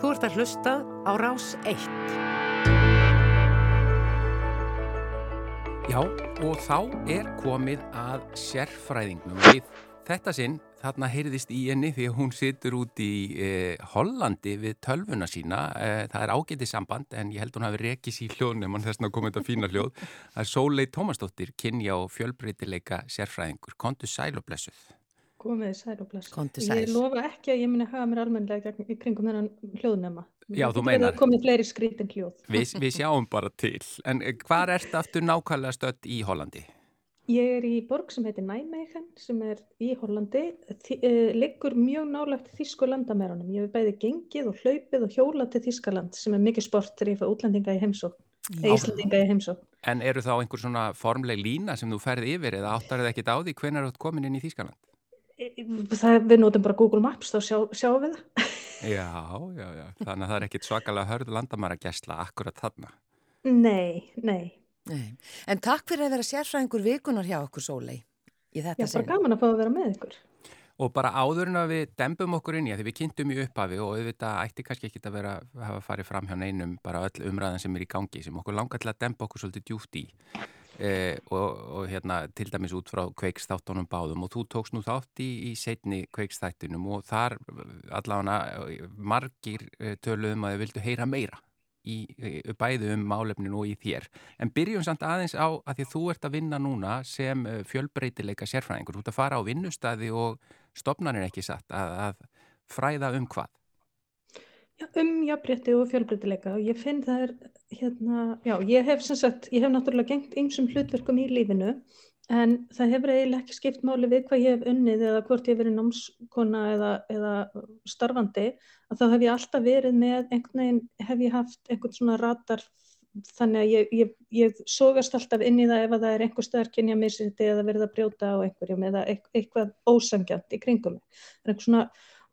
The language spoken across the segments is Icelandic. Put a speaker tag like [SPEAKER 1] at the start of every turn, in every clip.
[SPEAKER 1] Þú ert að hlusta á rás 1.
[SPEAKER 2] Já, og þá er komið að sérfræðingnum við þetta sinn. Þarna heyrðist í henni því að hún situr út í eh, Hollandi við tölvuna sína. Eh, það er ágætið samband en ég held hún hafi rekis í hljóðnum en þess að komið þetta fína hljóð. Það er Sólei Tómasdóttir, kynja og fjölbreytileika sérfræðingur. Kontu sæl blessuð.
[SPEAKER 3] Komið sæl og bless.
[SPEAKER 1] Komdu sæl.
[SPEAKER 3] Ég lofa ekki að ég muni hafa mér almennilega gegn, í kringum þennan hljóðnema.
[SPEAKER 2] Já, þú
[SPEAKER 3] Það
[SPEAKER 2] meinar.
[SPEAKER 3] komið fleiri skrítin hljóð.
[SPEAKER 2] Við, við sjáum bara til. En eh, hvar ert aftur nákvæmlega stödd í Hollandi?
[SPEAKER 3] Ég er í borg sem heitir Nijmegen sem er í Hollandi. Þi, uh, liggur mjög nálagt þísku landamærunum. Ég hef bæði gengið og hlaupið og hjólað til Þískaland sem er mikið sport þegar ég fæ útlendinga í heimsókn. Eða Íslandinga í heimsókn.
[SPEAKER 2] En eru þá einhver svona formleg lína sem þú ferð yfir eða áttar þið ekkit á því hvenær þú ert komin inn í Þýskaland?
[SPEAKER 3] Það, við notum bara Google Maps, þá sjá, sjáum við það.
[SPEAKER 2] Já, já, já. Þannig að það er ekkit svakalega hörð landamæra gæsla akkurat þarna.
[SPEAKER 3] Nei, nei.
[SPEAKER 1] Nei. En takk fyrir að vera sérfræðingur vikunar hjá okkur Sólei í
[SPEAKER 3] Já,
[SPEAKER 1] þetta
[SPEAKER 3] bara
[SPEAKER 1] sinn.
[SPEAKER 3] gaman að fá að vera með ykkur.
[SPEAKER 2] Og bara áður en að við dembum okkur inn í að því við kynntum í upphafi og auðvitað ætti kannski ekki að vera að hafa farið fram hjá neinum bara öll umræðan sem er í gangi sem okkur langar til að demba okkur svolítið djúft í eh, og, og hérna til dæmis út frá kveikstáttunum báðum og þú tókst nú þátt í, í setni kveikstættunum og þar allavega margir eh, töluðum að þau vildu heyra meira í, bæði um málefnin og í þér. En byrjum samt aðeins á að því þú ert að vinna núna sem eh, fjölbreytileika sérfræðingur. Þú ert að fara á vinnustæði og stopnarnir ekki satt að, að fræða um hvað.
[SPEAKER 3] Um jafnrétti og fjölbreytileika og ég finn það er hérna, já, ég hef sem sagt, ég hef náttúrulega gengt ymsum hlutverkum í lífinu en það hefur eiginlega ekki skipt máli við hvað ég hef unnið eða hvort ég hef verið námskona eða, eða starfandi að þá hef ég alltaf verið með einhvern veginn, hef ég haft einhvern svona ratar þannig að ég, ég, ég sogast alltaf inn í það ef að það er einhver staðar kynja misriti eða verið að brjóta á einhverjum eða eit- eitthvað ósangjant í kringum. Það er einhver svona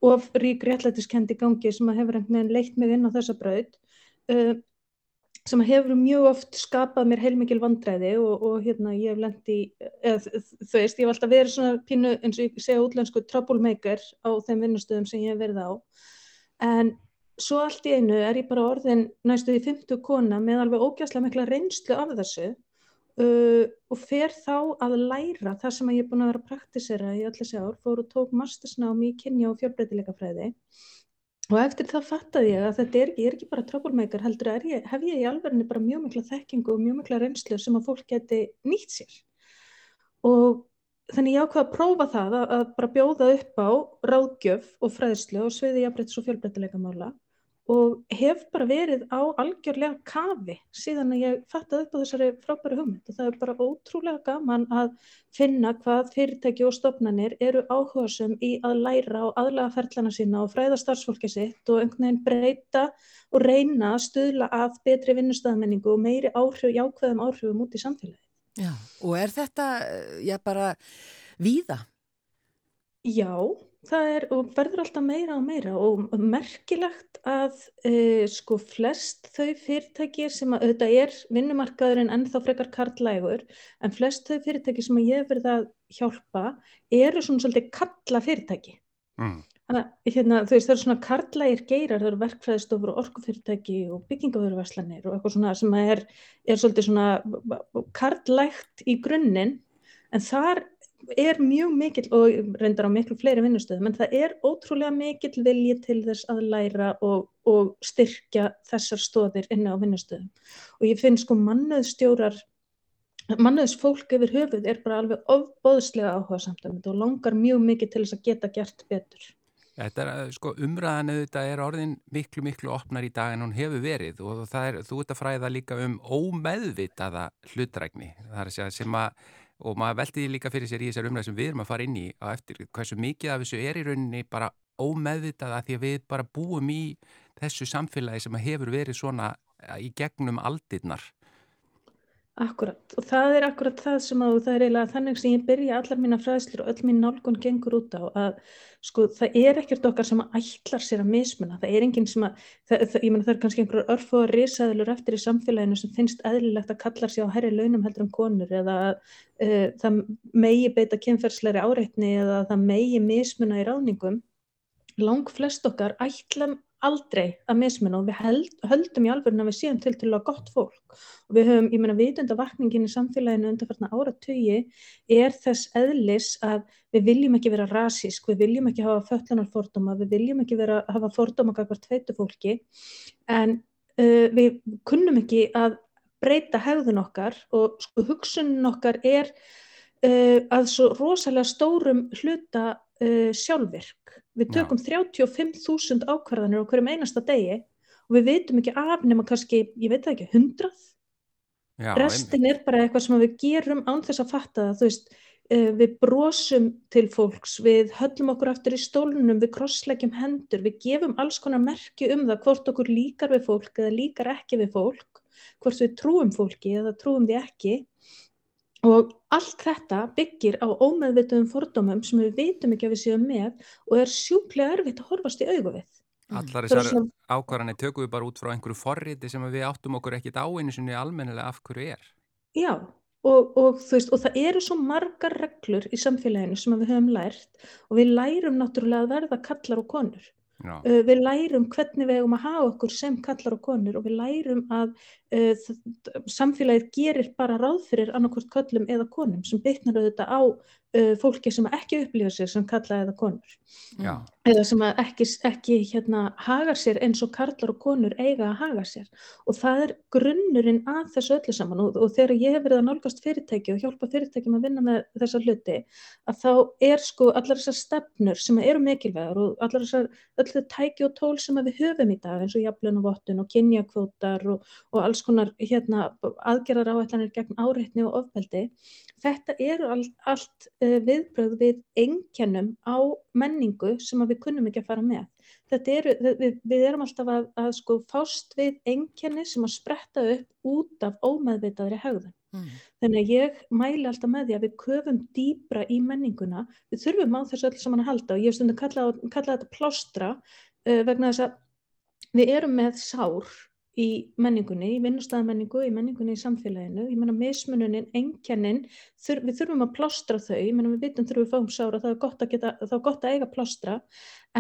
[SPEAKER 3] of rík réttlætiskend í gangi sem að hefur einhvern veginn leitt mig inn á þessa braut uh, sem að hefur mjög oft skapað mér heilmikil vandræði og, og hérna ég hef lent í eða, þú veist, ég hef alltaf verið svona pínu eins og ég segja útlensku troublemaker á þeim vinnustöðum sem ég hef verið á. En svo allt í einu er ég bara orðin næstu því 50 kona með alveg ógæslega mikla reynslu af þessu uh, og fer þá að læra það sem að ég er búin að vera að praktisera í allir þessi ár, fór og tók mastersnám í kynja og fjölbreytileikafræði. Og eftir það fattaði ég að þetta er er ekki bara troublemaker heldur er ég, hef ég í alverðinni bara mjög mikla þekkingu og mjög mikla reynslu sem að fólk geti nýtt sér. Og þannig ég ákvað að prófa það að, að bara bjóða upp á ráðgjöf og fræðslu og sviði jafnbreytis og fjölbreytileikamála og hef bara verið á algjörlega kafi síðan að ég fattaði upp á þessari frábæru hugmynd og það er bara ótrúlega gaman að finna hvað fyrirtæki og stofnanir eru áhugasum í að læra og aðlaga ferlana sína og fræða starfsfólki sitt og einhvern veginn breyta og reyna að stuðla að betri vinnustæðamenningu og meiri áhrif, jákvæðum áhrifum út í samfélagi.
[SPEAKER 1] Já, og er þetta, eh, já bara, víða?
[SPEAKER 3] Já, það er og verður alltaf meira og meira og merkilegt að e, sko flest þau fyrirtæki sem að auðvitað er vinnumarkaðurinn ennþá frekar karlægur en flest þau fyrirtæki sem að ég verið að hjálpa eru svona svolítið kalla fyrirtæki.
[SPEAKER 2] Mm.
[SPEAKER 3] Þannig að hérna, það eru svona karlægir geirar, það eru verkfræðistofur og orkufyrirtæki og byggingavöruverslanir og eitthvað svona sem er, er svolítið svona karlægt í grunninn en þar er mjög mikill og reyndar á miklu fleiri vinnustöðum en það er ótrúlega mikill vilji til þess að læra og, og styrkja þessar stóðir inni á vinnustöðum og ég finn sko mannöðstjórar mannöðsfólk yfir höfuð er bara alveg ofbóðslega áhuga samt þetta og langar mjög mikið til þess að geta gert betur.
[SPEAKER 2] Þetta er, sko, umræðan auðvitað er orðin miklu, miklu opnar í dag en hún hefur verið og er, þú ert að fræða líka um ómeðvitaða hlutrækni. Segja sem að, og maður veldi því líka fyrir sér í þessar umræð sem við erum að fara inn í á eftir hversu mikið af þessu er í rauninni bara ómeðvitaða því að við bara búum í þessu samfélagi sem að hefur verið svona eh, í gegnum aldirnar.
[SPEAKER 3] Akkurat og það er akkurat það sem að það er eiginlega þannig sem ég byrja allar mína fræðslur og öll mín nálgun gengur út á að sko það er ekkert okkar sem að ætlar sér að mismuna, það er enginn sem að, það, það, ég menna það er kannski einhverjur örfóða risaðilur eftir í samfélaginu sem finnst eðlilegt að kallar sér á herri launum heldur en konur eða uh, það megi beita kynferðsleiri áreitni eða það megi mismuna í ráðningum. Lang flest okkar ætla aldrei að mismunna og við held, höldum í alveg að við séum til til að gott fólk. Og við höfum, ég menna, vitundavakningin í samfélaginu undanfarnar áratögi er þess eðlis að við viljum ekki vera rasísk, við viljum ekki hafa föllunarfordóma, við viljum ekki vera, hafa fordóma kakvart tveitu fólki. En uh, við kunnum ekki að breyta hegðun okkar og sko hugsunin okkar er uh, að svo rosalega stórum hluta uh, sjálfvirk. Við tökum 35.000 ákvarðanir á hverjum einasta degi og við veitum ekki af nema kannski, ég veit ekki, hundrað. Restin er bara eitthvað sem við gerum án þess að fatta það, þú veist, uh, við brosum til fólks, við höllum okkur aftur í stólunum, við krosslegjum hendur, við gefum alls konar merki um það hvort okkur líkar við fólk eða líkar ekki við fólk, hvort við trúum fólki eða trúum því ekki Og allt þetta byggir á ómeðvituðum fordómum sem við vitum ekki að við séum með og er sjúklega erfitt að horfast í augu við.
[SPEAKER 2] Allar þessar svona... ákvarðanir tökum við bara út frá einhverju forriti sem við áttum okkur ekkit á einu sinni almennilega af hverju er.
[SPEAKER 3] Já, og, og, veist, og það eru svo margar reglur í samfélaginu sem við höfum lært og við lærum náttúrulega að verða kallar og konur. Já. Við lærum hvernig við hefum að hafa okkur sem kallar og konur og við lærum að uh, samfélagið gerir bara ráð fyrir annarkort kallum eða konum sem bytnar auðvitað á uh, fólki sem ekki upplifa sig sem kalla eða konur. Já. eða sem ekki, ekki hérna, hagar sér eins og kallar og konur eiga að haga sér. Og það er grunnurinn að þessu öllu saman. Og, og þegar ég hef verið að nálgast fyrirtæki og hjálpa fyrirtækjum að vinna með þessa hluti að þá er sko allar þessar stefnur sem eru mikilvægur og allar þessar öllu tæki og tól sem við höfum í dag eins og jaflun og vottun og kynjakvótar og, og alls konar hérna, aðgerðar áætlanir gegn áreitni og ofbeldi þetta eru all, allt uh, viðbröð við engjannum á menningu sem við kunnum ekki að fara með. Eru, við, við erum alltaf að, að sko fást við engjanni sem að spretta upp út af ómeðvitaðri haugðun. Mm. Þannig að ég mæli alltaf með því að við köfum dýbra í menninguna, við þurfum á þessu öll saman að halda og ég hef stundin kallað kalla þetta plástra uh, vegna þess að við erum með sár í menningunni, í vinnustæðamenningu, í menningunni í samfélaginu, ég menna mismununin, engjannin, þur, við þurfum að plástra þau, ég menna við vitum þurfum við fáum sára, það er gott að, geta, það er gott að eiga plástra,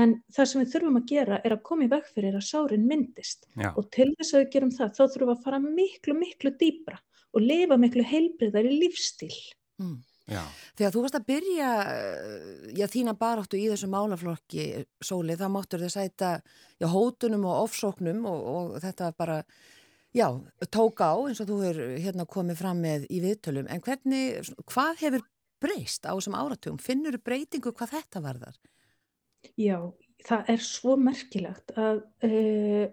[SPEAKER 3] en það sem við þurfum að gera er að koma í veg fyrir að sárin myndist Já. og til þess að við gerum það, þá þurfum við að fara miklu, miklu dýbra og lifa miklu heilbriðar í lífstíl. Mm.
[SPEAKER 1] Já. Þegar þú varst að byrja já, þína baráttu í þessu málaflokki sóli, þá máttur þið sæta já, hótunum og ofsóknum og, og þetta bara, já, tók á eins og þú er hérna komið fram með í viðtölum, en hvernig, hvað hefur breyst á þessum áratugum? Finnur breytingu hvað þetta varðar?
[SPEAKER 3] Já, það er svo merkilegt að uh,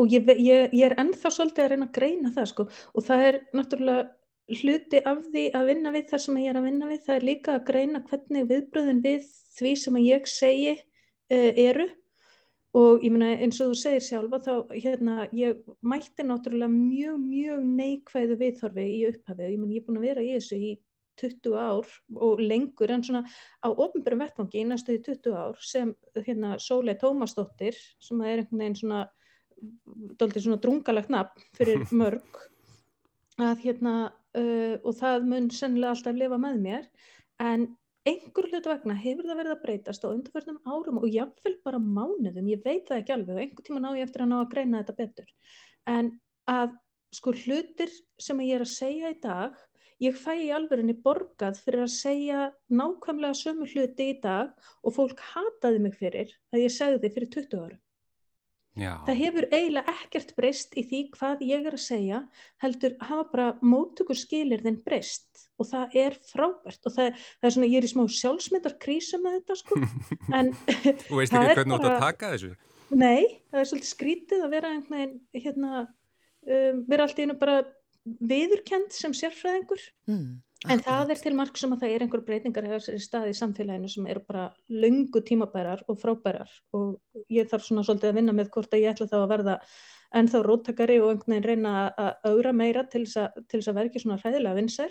[SPEAKER 3] og ég, ég, ég er ennþá svolítið að reyna að greina það sko og það er náttúrulega hluti af því að vinna við það sem ég er að vinna við, það er líka að greina hvernig viðbröðin við því sem ég segi uh, eru. Og ég meina eins og þú segir sjálfa þá hérna ég mætti náttúrulega mjög mjög neikvæðu viðþorfi í upphafi, ég meina ég er búin að vera í þessu í 20 ár og lengur en svona á ofnbjörnum vettfangi í næstu í 20 ár sem hérna Sólei Tómasdóttir sem er einhvern veginn svona doldið svona drungalegt nafn fyrir mörg að hérna uh, og það mun sennilega alltaf lifa með mér. En einhver hlutu vegna hefur það verið að breytast á undarförnum árum og jáfnveil bara mánuðum, ég veit það ekki alveg og einhver tíma ná ég eftir að ná að greina þetta betur. En að sko hlutir sem ég er að segja í dag ég fæ í alverðinni borgað fyrir að segja nákvæmlega sömu hluti í dag og fólk hataði mig fyrir að ég segði fyrir 20 árum Já. Það hefur eiginlega ekkert breyst í því hvað ég er að segja heldur hafa bara mótökur skilir þinn breyst og það er frábært og það, það er svona, ég er í smá sjálfsmyndarkrísa með þetta sko
[SPEAKER 2] en Þú veist ekki hvernig þú ætti að taka þessu?
[SPEAKER 3] Nei, það er svolítið skrítið að vera einhvern veginn hérna, um, vera alltaf einu bara viðurkend sem sérfræðingur mm. En það er til marg sem að það er einhver breytingar hefur sér í staði í samfélaginu sem eru bara lungu tímabærar og frábærar og ég þarf svona svolítið að vinna með hvort að ég ætla þá að verða ennþá róttakari og einhvern veginn reyna að augra meira til þess að verða ekki svona hræðilega vinsæl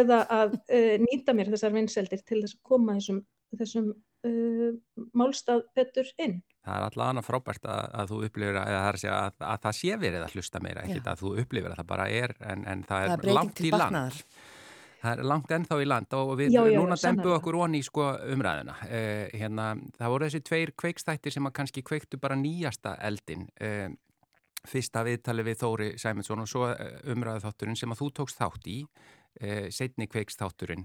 [SPEAKER 3] eða að uh, nýta mér þessar vinsældir til þess að koma þessum, þessum uh, málstað betur inn.
[SPEAKER 2] Það er alltaf annað frábært að, að þú upplifir að, að, að það sé verið að hlusta meira, ekkert að þú upplifir að það bara er en, en það er, það er langt í land. Það er langt ennþá í land og við já, já, núna dembuðum okkur onni í sko umræðina. Eh, hérna, það voru þessi tveir kveikstættir sem að kannski kveiktu bara nýjasta eldin. Eh, fyrsta viðtali við Þóri Sæmundsson og svo eh, umræðu þátturinn sem að þú tókst þátt í, eh, setni kveikstátturinn.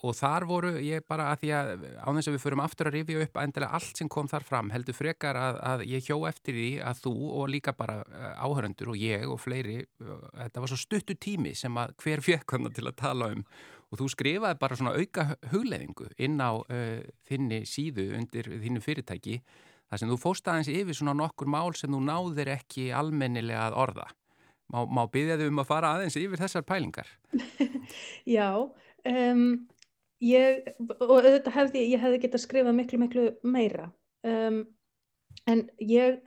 [SPEAKER 2] Og þar voru ég bara að því að á þess að við förum aftur að rifja upp endilega allt sem kom þar fram heldur frekar að, að ég hjó eftir því að þú og líka bara eh, áhöröndur og ég og fleiri eh, þetta var svo stuttu tími sem að hver fekk hann til að tala um. Og þú skrifaði bara svona auka hugleðingu inn á uh, þinni síðu undir þínu fyrirtæki þar sem þú fóst aðeins yfir svona nokkur mál sem þú náðir ekki almennilega að orða. Má, má byggja þau um að fara aðeins yfir þessar pælingar?
[SPEAKER 3] Já um ég, og þetta hefði, ég hefði getað skrifað miklu, miklu meira. Um, en ég,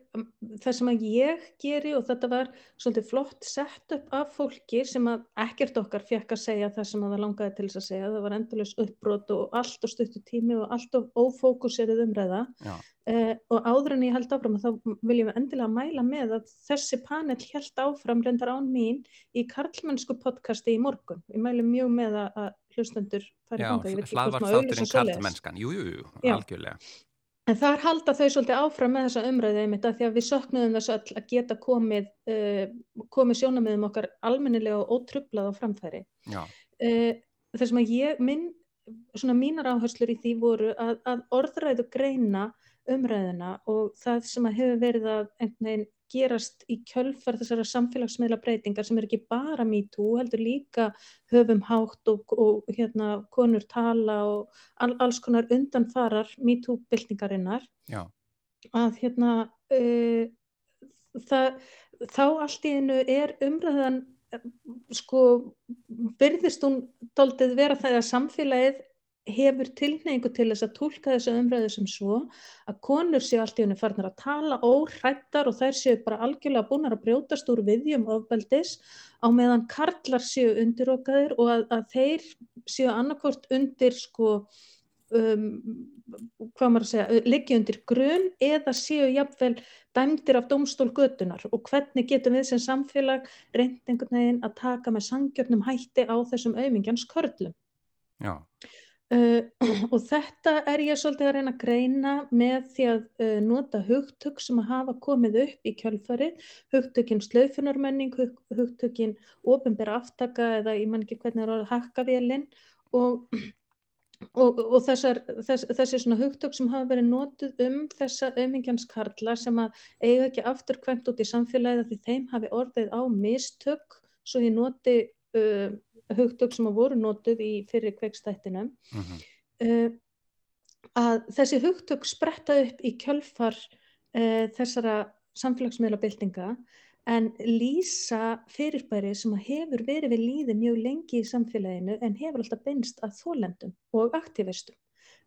[SPEAKER 3] það sem að ég geri og þetta var svolítið flott sett upp af fólki sem að ekkert okkar fekk að segja það sem að það langaði til þess að segja, það var endurlegs uppbrot og allt og stuttu tími og allt og ófókuserið umræða. Uh, og áður en ég held áfram þá viljum við endilega mæla með að þessi panel held áfram reyndar án mín í Karlmennsku podcasti í morgun, ég mælu mjög með að hlustendur
[SPEAKER 2] færi fanga. Já, hlaðvart þátturinn karlmennskan, jújú, jú, algjörlega.
[SPEAKER 3] En þar halda þau svolítið áfram með þessa umræðið einmitt að því að við söknuðum þess að, að geta komið, uh, komið sjónamiðum okkar almennilega og ótrublað á framfæri. Uh, þess að ég, minn, svona mínar áherslur í því voru að, að orðræðu greina umræðina og það sem að hefur verið að einhvern veginn gerast í kjölfar þessara samfélagsmiðla breytingar sem er ekki bara MeToo, heldur líka höfum hátt og, og hérna, konur tala og all, alls konar undanfarar MeToo-byltingarinnar að hérna uh, það, þá allt í einu er umræðan sko byrðist hún doldið vera það að samfélagið hefur tilneingu til þess að tólka þessu umræðu sem svo að konur séu allt í henni farnar að tala óhrættar og þær séu bara algjörlega búin að brjótast úr viðjum ofbeldis á meðan karlar séu undirokaðir og að, að þeir séu annarkvort undir sko um, hvað maður að segja, liggi undir grun eða séu jafnvel dæmdir af domstól götunar og hvernig getum við sem samfélag reynd einhvern veginn að taka með sangjörnum hætti á þessum auðmingjans körlum. Já. Uh, og þetta er ég svolítið að reyna að greina með því að uh, nota hugtök sem að hafa komið upp í kjölfarið, hugtökinn slaufunarmenning, hug, hugtökinn ofinbæra aftaka eða ég man ekki hvernig það er að hakka vélinn og, og, og þessar, þess, þessi svona hugtök sem hafa verið notið um þessa auðmingjanskarla sem að eiga ekki aftur kvemt út í samfélagið því þeim hafi orðið á mistök svo ég noti uh, hugtök sem voru notuð í fyrir kveikstættinum mhm. -huh. uh, að þessi hugtök spretta upp í kjölfar uh, þessara samfélagsmiðlabildinga en lýsa fyrirbæri sem hefur verið við líði mjög lengi í samfélaginu en hefur alltaf beinst að þólendum og aktivistum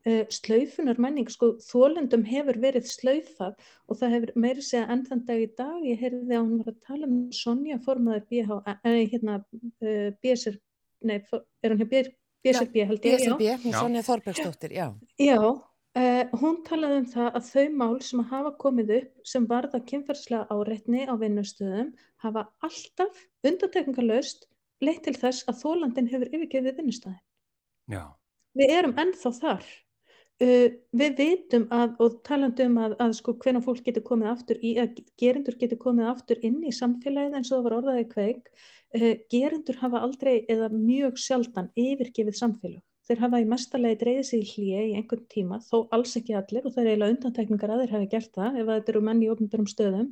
[SPEAKER 3] uh, slaufunar menning, sko þólendum hefur verið slaufað og það hefur meiri segja enn þann dag í dag, ég heyrði að hún var að tala um Sonja formaður BH, eh, hérna, uh, BSR nei, er hún hér BSRB held ég,
[SPEAKER 1] BSRB, hún Sonja Þorbergsdóttir, já.
[SPEAKER 3] Já, uh, hún talaði um það að þau mál sem hafa komið upp sem varða kynferðslega áreitni á vinnustöðum hafa alltaf undantekningarlaust leitt til þess að þólandin hefur yfirgefið vinnustöðin. Já. Við erum ennþá þar. Uh, við veitum að, og talandum að, að sko hvernig fólk getur komið aftur í, að gerindur getur komið aftur inn í samfélagið eins og það var orðaði kveik, uh, gerindur hafa aldrei eða mjög sjaldan yfirgefið samfélag. Þeir hafa í mestarlegi dreyðið sig í hlýja í einhvern tíma, þó alls ekki allir og það er eiginlega undantekningar að þeir hafi gert það ef þetta eru menn í ofnbjörnum stöðum.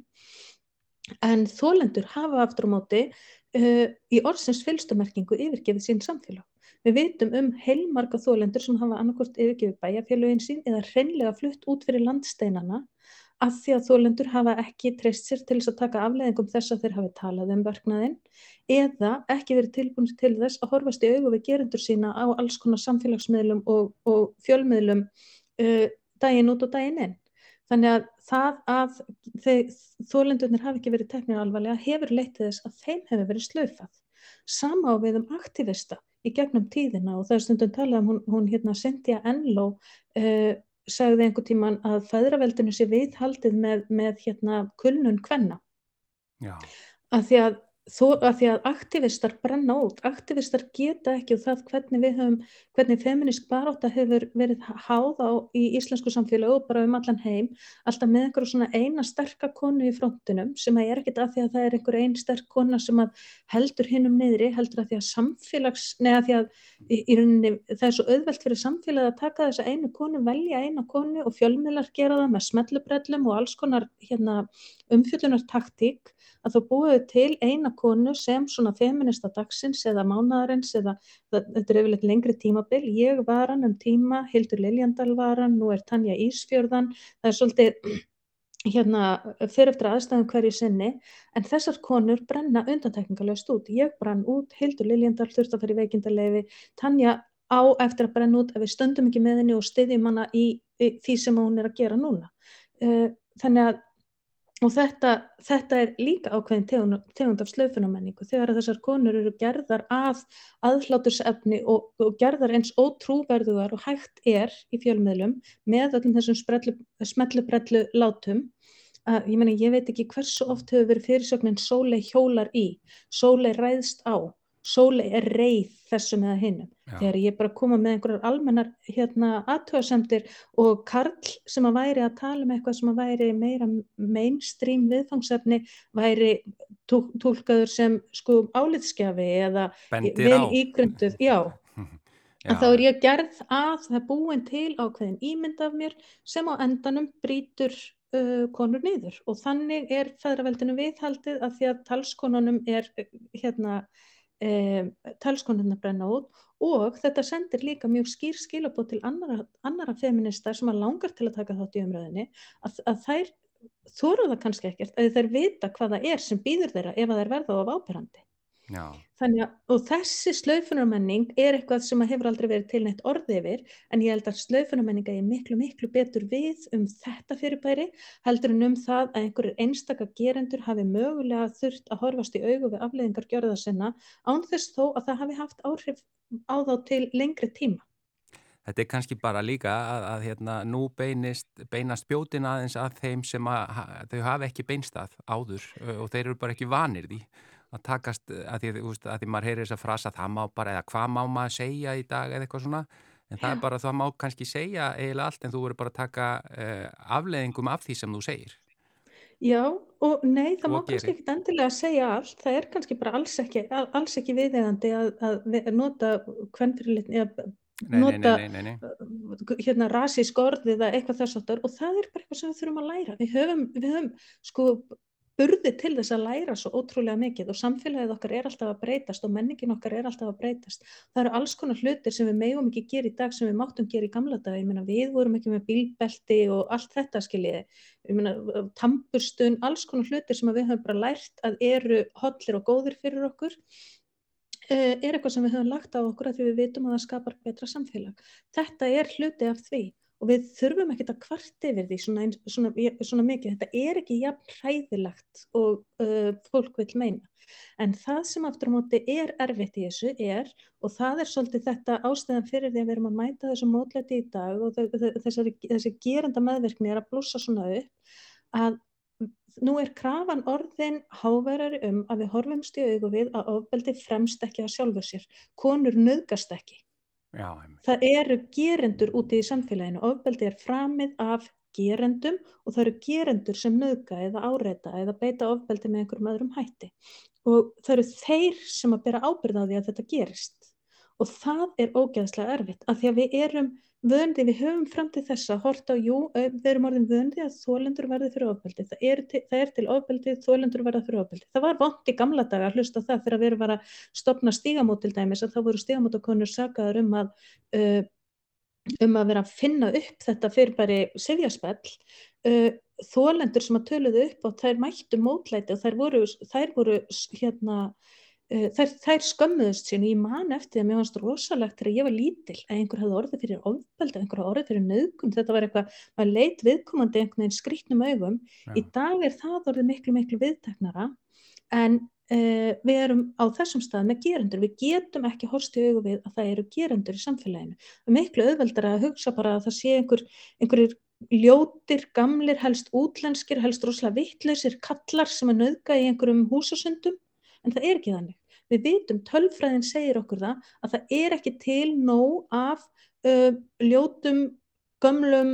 [SPEAKER 3] En þólendur hafa aftur á móti uh, í orðsins fylgstumerkingu yfirgefið sín samfélag. Við vitum um heilmarga þólendur sem hafa annarkort yfirgefið bæjarfélögin sín eða hreinlega flutt út fyrir landsteinana af því að þólendur hafa ekki treyst sér til þess að taka afleðingum þess að þeir hafi talað um verknaðinn eða ekki verið tilbúin til þess að horfast í við gerendur sína á alls konar samfélagsmiðlum og, og fjölmiðlum uh, daginn út og daginn inn. Þannig að það að þólendurnir hafi ekki verið teknir alvarlega hefur leytið þess að þeim hefur verið slöfað. Sama á við um aktivista í gegnum tíðina og það er stundum talað um hún, hún hérna Cynthia Enlow uh, sagði einhver tíman að fæðraveldinu sé viðhaldið með, með hérna kulnun kvenna að því að þó að því að aktivistar brenna út, aktivistar geta ekki og það hvernig við höfum, hvernig feministk baráta hefur verið háð á í íslensku samfélögu og bara um allan heim, alltaf með einhverju svona eina sterka konu í frontinum sem að er ekkit að því að það er einhver einn sterk kona sem að heldur hinnum niðri, heldur að því að samfélags, neða því að í, í rauninni það er svo auðvelt fyrir samfélagi að taka þessa einu konu, velja eina konu og fjölmiðlar gera það með smetlubrellum og alls konar hérna, umfjöldunartaktík að þá búið til eina konu sem svona feminista dagsins eða mánadarins eða þetta er yfirleitt lengri tímabil. Ég var hann um tíma, Hildur Liljandal var hann, nú er Tanja Ísfjörðan, það er svolítið hérna fyrir eftir aðstæðum hverju sinni en þessar konur brenna undantekningalöst út. Ég brann út, Hildur Liljandal þurft að fyrir veikindalefi, Tanja á eftir að brenna út ef við stöndum ekki með henni og styðjum hana í, í því sem hún er að gera núna. Eh, þannig að Og þetta, þetta er líka ákveðin tegund, tegund af slöfunamenningu þegar þessar konur eru gerðar að aðhlátursefni og, og gerðar eins ótrúverðugar og hægt er í fjölmiðlum með öllum þessum smellubrellu látum. Uh, ég, meni, ég veit ekki hversu oft hefur verið fyrirsögnin sólei hjólar í, sólei ræðst á sóli er reið þessum eða hinnum. Þegar ég bara koma með einhverjar almennar hérna aðtöðasemtir og Karl sem að væri að tala um eitthvað sem að væri meira mainstream viðfangsefni væri tólkaður sem sko álitskjafi eða vel ígrunduð. Já. Já. Þá er ég gerð að það búin til ákveðin ímynd af mér sem á endanum brítur uh, konur niður og þannig er fæðraveldinu viðhaldið að því að talskonunum er hérna e, talskonurna brenna út og þetta sendir líka mjög skýr skilabót til annara, annara feministar sem að langar til að taka þátt í umröðinni að, að þær þóru það kannski ekkert að þær vita hvað það er sem býður þeirra ef það er verða á ábyrrandi Þannig að, og þessi slaufunarmenning er eitthvað sem hefur aldrei verið tilnætt orði yfir, en ég held að slaufunarmenninga er miklu, miklu betur við um þetta fyrirbæri, heldur en um það að einhverjir einstaka gerendur hafi mögulega þurft að horfast í augu við afleðingar gjörða sinna, án þess þó að það hafi haft áhrif á þá til lengri tíma.
[SPEAKER 2] Þetta er kannski bara líka að, að hérna, nú beinist, beinast bjótin aðeins að þeim sem að, þau hafi ekki beinstað áður og þeir eru bara ekki vanir því að takast að því, úst, að því maður heyrir þess að frasa það má bara eða hvað má maður segja í dag eða eitthvað svona en það er bara það má kannski segja eiginlega allt en þú verður bara að taka uh, afleðingum af því sem þú segir.
[SPEAKER 3] Já og nei það og má gerir. kannski ekki endilega segja allt það er kannski bara alls ekki, alls ekki viðegandi að, að nota hvernfyrirlitni eða nota nei, nei, nei, hérna rasísk orð eða eitthvað þess aftur og það er bara eitthvað sem við þurfum að læra. Við höfum, við höfum sko burði til þess að læra svo ótrúlega mikið og samfélagið okkar er alltaf að breytast og menningin okkar er alltaf að breytast. Það eru alls konar hlutir sem við megum ekki gera í dag sem við máttum gera í gamla dag. Meina við vorum ekki með bílbelti og allt þetta skiljiði. Tampustun, alls konar hlutir sem við höfum bara lært að eru hodlir og góðir fyrir okkur eh, er eitthvað sem við höfum lagt á okkur að því við vitum að það skapar betra samfélag. Þetta er hluti af því og við þurfum ekki að kvart yfir því svona, svona, svona mikið, þetta er ekki jafn hræðilegt og uh, fólk vil meina. En það sem aftur á móti er erfitt í þessu er, og það er svolítið þetta ástæðan fyrir því að við erum að mæta þessu mótlæti í dag og þessari, þessi gerenda meðverkni er að blúsa svona upp, að nú er krafan orðin háverari um að við horfumst í augu við að ofbeldi fremst ekki að sjálfu sér. Konur nöðgast ekki. Já, það eru gerendur úti í samfélaginu, ofbeldi er framið af gerendum og það eru gerendur sem nöðga eða áreita eða beita ofbeldi með einhverjum öðrum hætti. Og það eru þeir sem að bera ábyrða á því að þetta gerist. Og það er ógeðslega erfitt af því að við erum vöndi, við höfum fram til þessa hort á, jú, við erum orðin vöndi að þólendur verði fyrir ofbeldi, það er til, það er til ofbeldi, þólendur verða fyrir ofbeldi. Það var vond í gamla daga að hlusta það þegar við erum að stopna stígamót til dæmis að þá voru stígamótakonur sagaður um að uh, um að vera að finna upp þetta fyrir bara sefjaspell uh, þólendur sem að töluðu upp og þær mættu mótlæti og þær voru, þær voru hérna þær, þær skömmuðust sín og ég man eftir að mér fannst rosalegt þegar ég var lítil að einhver hefði orðið fyrir ofbeldi, einhver hefði orðið fyrir nöðgun, þetta var eitthvað, maður leit viðkomandi einhvern veginn skrítnum augum, ja. í dag er það orðið miklu miklu viðteknara. En uh, við erum á þessum stað með gerendur, við getum ekki horst í augu við að það eru gerendur í samfélaginu, er miklu auðveldar að hugsa bara að það sé einhver, einhverjir ljótir, gamlir, helst útlenskir, helst rosalega vittlausir kallar sem að nöðga í einhverjum húsasundum. En það er ekki þannig. Við vitum, tölfræðin segir okkur það að það er ekki til nóg af uh, ljótum, gömlum,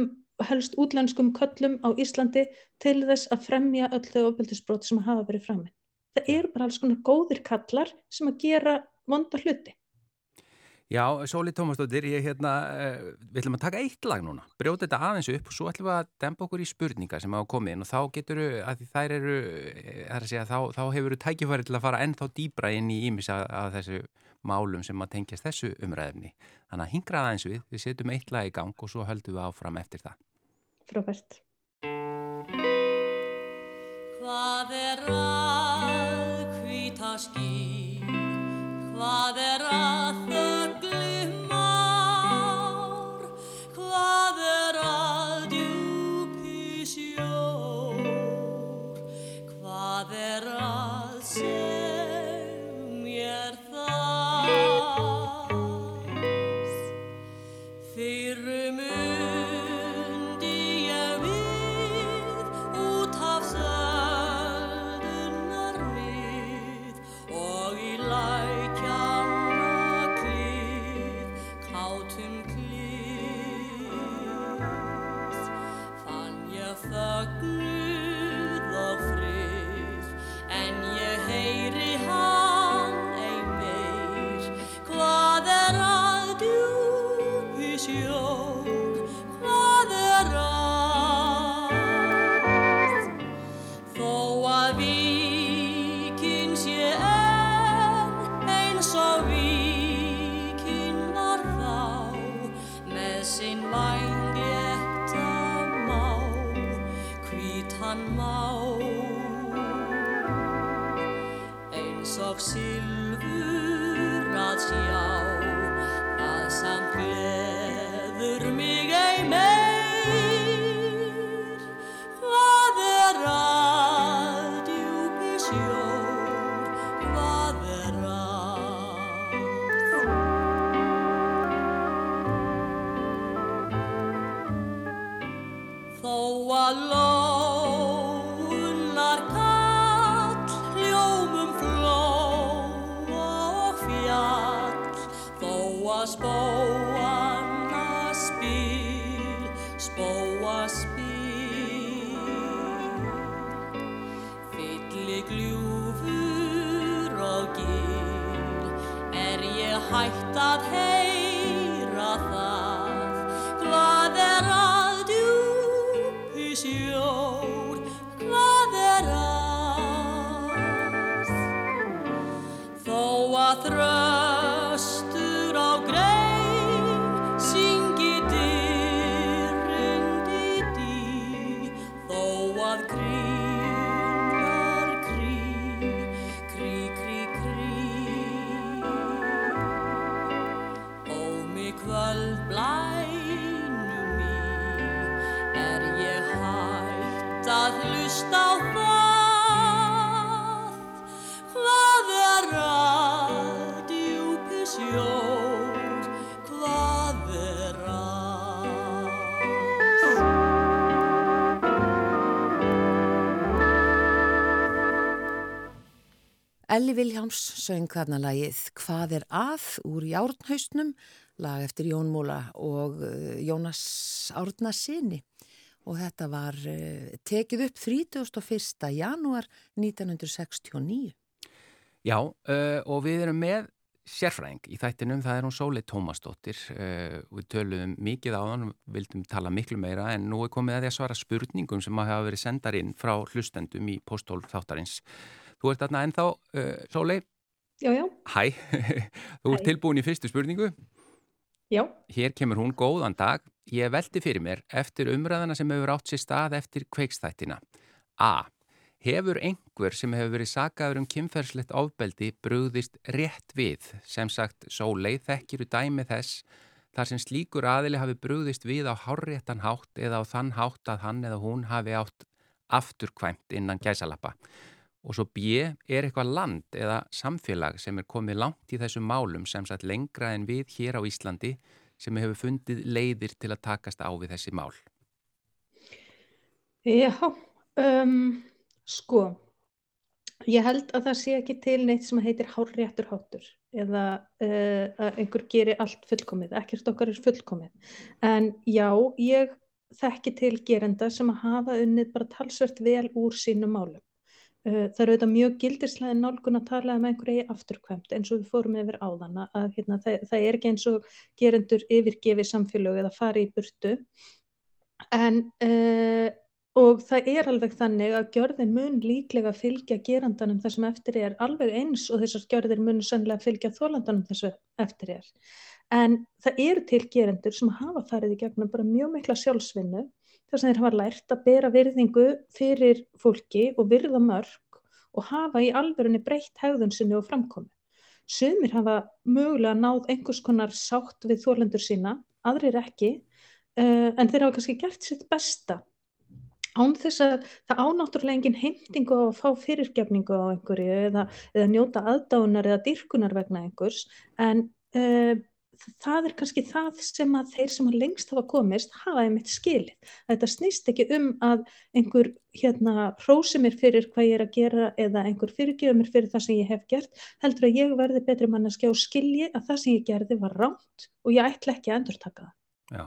[SPEAKER 3] helst útlenskum köllum á Íslandi til þess að fremja öll þau ofbeldisbróti sem hafa verið framinn. Það eru bara alls konar góðir kallar sem að gera vonda hluti.
[SPEAKER 2] Já, Sóli Tómasdóttir, ég hérna, uh, við ætlum að taka eitt lag núna, brjóta þetta aðeins upp og svo ætlum við að dempa okkur í spurningar sem hafa komið inn og þá getur við, að þær eru, er að segja, þá, þá hefur við tækifæri til að fara ennþá dýbra inn í ímis að, að þessu málum sem að tengjast þessu umræðefni. Þannig að hingra aðeins við, við setjum eitt lag í gang og svo höldum við áfram eftir það.
[SPEAKER 3] Frábært.
[SPEAKER 4] Hvað er að hvita ský, hvað er að ég Hægt að heyra það. Hvað er að djúpi sjór
[SPEAKER 1] Elli Viljáms söng þarna lagið Hvað er að úr Járnhaustnum, lag eftir Jón Múla og eh, Jónas Árna sinni. Og þetta var uh, tekið upp 31. janúar 1969.
[SPEAKER 2] Já, uh, og við erum með sérfræðing í þættinum, það er hún Sólei Tómasdóttir. Við töluðum mikið á hann, vildum tala miklu meira, en nú er komið að því að svara spurningum sem hafa verið sendar inn frá hlustendum í postólf þáttarins. Þú ert þarna ennþá, uh, Sólei,
[SPEAKER 3] Já, já,
[SPEAKER 2] hæ, þú ert
[SPEAKER 3] Hæ.
[SPEAKER 2] tilbúin í fyrstu spurningu.
[SPEAKER 3] já.
[SPEAKER 2] Hér kemur hún góðan dag. Ég veldi fyrir mér eftir umræðana sem hefur átt sér stað eftir kveikstættina. A. Hefur einhver sem hefur verið sagaður um kynferðslegt ofbeldi brugðist rétt við, sem sagt sólei þekkiru dæmi þess, þar sem slíkur aðili hafi brugðist við á hárréttan hátt eða á þann hátt að hann eða hún hafi átt afturkvæmt innan gæsalappa. Og svo B. Er eitthvað land eða samfélag sem er komið langt í þessum málum sem sagt lengra en við hér á Íslandi sem hefur fundið leiðir til að takast á við þessi mál.
[SPEAKER 3] Já, um, sko, Ég held að það sé ekki til neitt sem heitir hárréttur hátur eða uh, að einhver gerir allt fullkomið, ekkert okkar er fullkomið. En já, ég þekki til gerenda sem að hafa unnið bara talsvert vel úr sínum málum. Uh, það eru auðvitað mjög gildislega nálgun að tala um einhverju afturkvæmt eins og við fórum yfir áðana að hérna, það, það er ekki eins og gerendur yfirgefi samfélög eða fari í burtu en uh, Og það er alveg þannig að gjörðin mun líklega fylgja gerandanum þar sem eftir er alveg eins og þessar gjörðir mun sannlega fylgja þólandanum þessu eftir er. En það eru til gerendur sem hafa farið í gegnum bara mjög mikla sjálfsvinnu þar sem þeir hafa lært að bera virðingu fyrir fólki og virða mörg og hafa í alverðinni breytt hegðun sinni og framkomi. Sumir hafa mögulega náð einhvers konar sátt við þólandur sína, aðrir ekki, uh, en þeir hafa kannski gert sitt besta án þess að það ánáttúrulega engin heimtingu á að fá fyrirgefningu á einhverju eða, eða njóta aðdánar eða dyrkunar vegna einhvers en uh, það er kannski það sem að þeir sem að lengst hafa komist hafa einmitt skilið. Þetta snýst ekki um að einhver hérna hrósi mér fyrir hvað ég er að gera eða einhver fyrirgefa mér fyrir það sem ég hef gert heldur að ég verði betri manneski og skilji að það sem ég gerði var ránt og ég ætla ekki að endur taka það.
[SPEAKER 2] Já.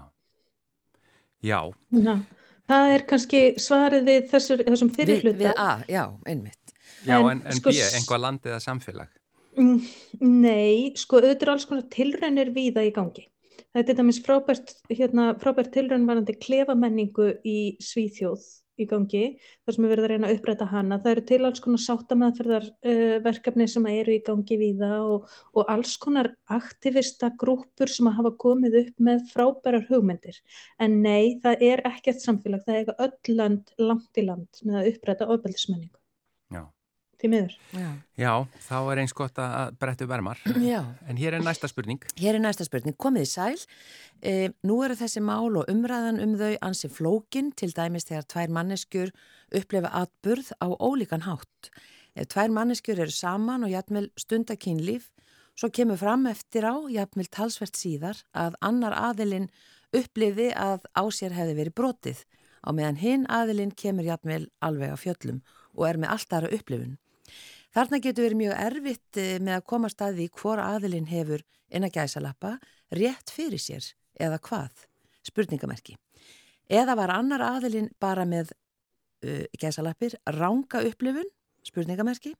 [SPEAKER 2] Já.
[SPEAKER 3] Já. Það er kannski svarið við þessur, þessum fyrirluta.
[SPEAKER 1] Við, við A, já, einmitt.
[SPEAKER 2] Já, en, en sko, B, einhvað land eða samfélag?
[SPEAKER 3] Mm, nei, sko, auðvitað er alls konar tilrænir víða í gangi. Þetta er það minnst frábært, hérna, frábært tilræn varandi klefamenningu í Svíþjóð í gangi þar sem við verðum að reyna að uppræta hana. Það eru til alls konar sáttameðferðarverkefni uh, sem eru í gangi við það og, og alls konar aktivista grúpur sem hafa komið upp með frábærar hugmyndir. En nei, það er ekkert samfélag, það er eitthvað öll land langt í land með að uppræta ofbeldismenningu. Því miður.
[SPEAKER 2] Já. Já, þá er eins gott að brettu vermar.
[SPEAKER 1] Já.
[SPEAKER 2] En hér er næsta spurning.
[SPEAKER 1] Hér er næsta spurning. Komið í sæl. E, nú eru þessi mál og umræðan um þau ansi flókin til dæmis þegar tvær manneskjur upplefa atburð á ólíkan hátt. Ef tvær manneskjur eru saman og jætmil stundakínlíf, svo kemur fram eftir á, jætmil talsvert síðar, að annar aðilinn upplifi að á sér hefði verið brotið á meðan hinn aðilinn kemur jætmil alveg á fjöllum og er með allt aðra upplifun. Þarna getur verið mjög erfitt eh, með að koma staði hvor aðilinn hefur inn að gæsa lappa rétt fyrir sér eða hvað, spurningamerki. Eða var annar aðilinn bara með uh, gæsa lappir ránga upplifun, spurningamerki.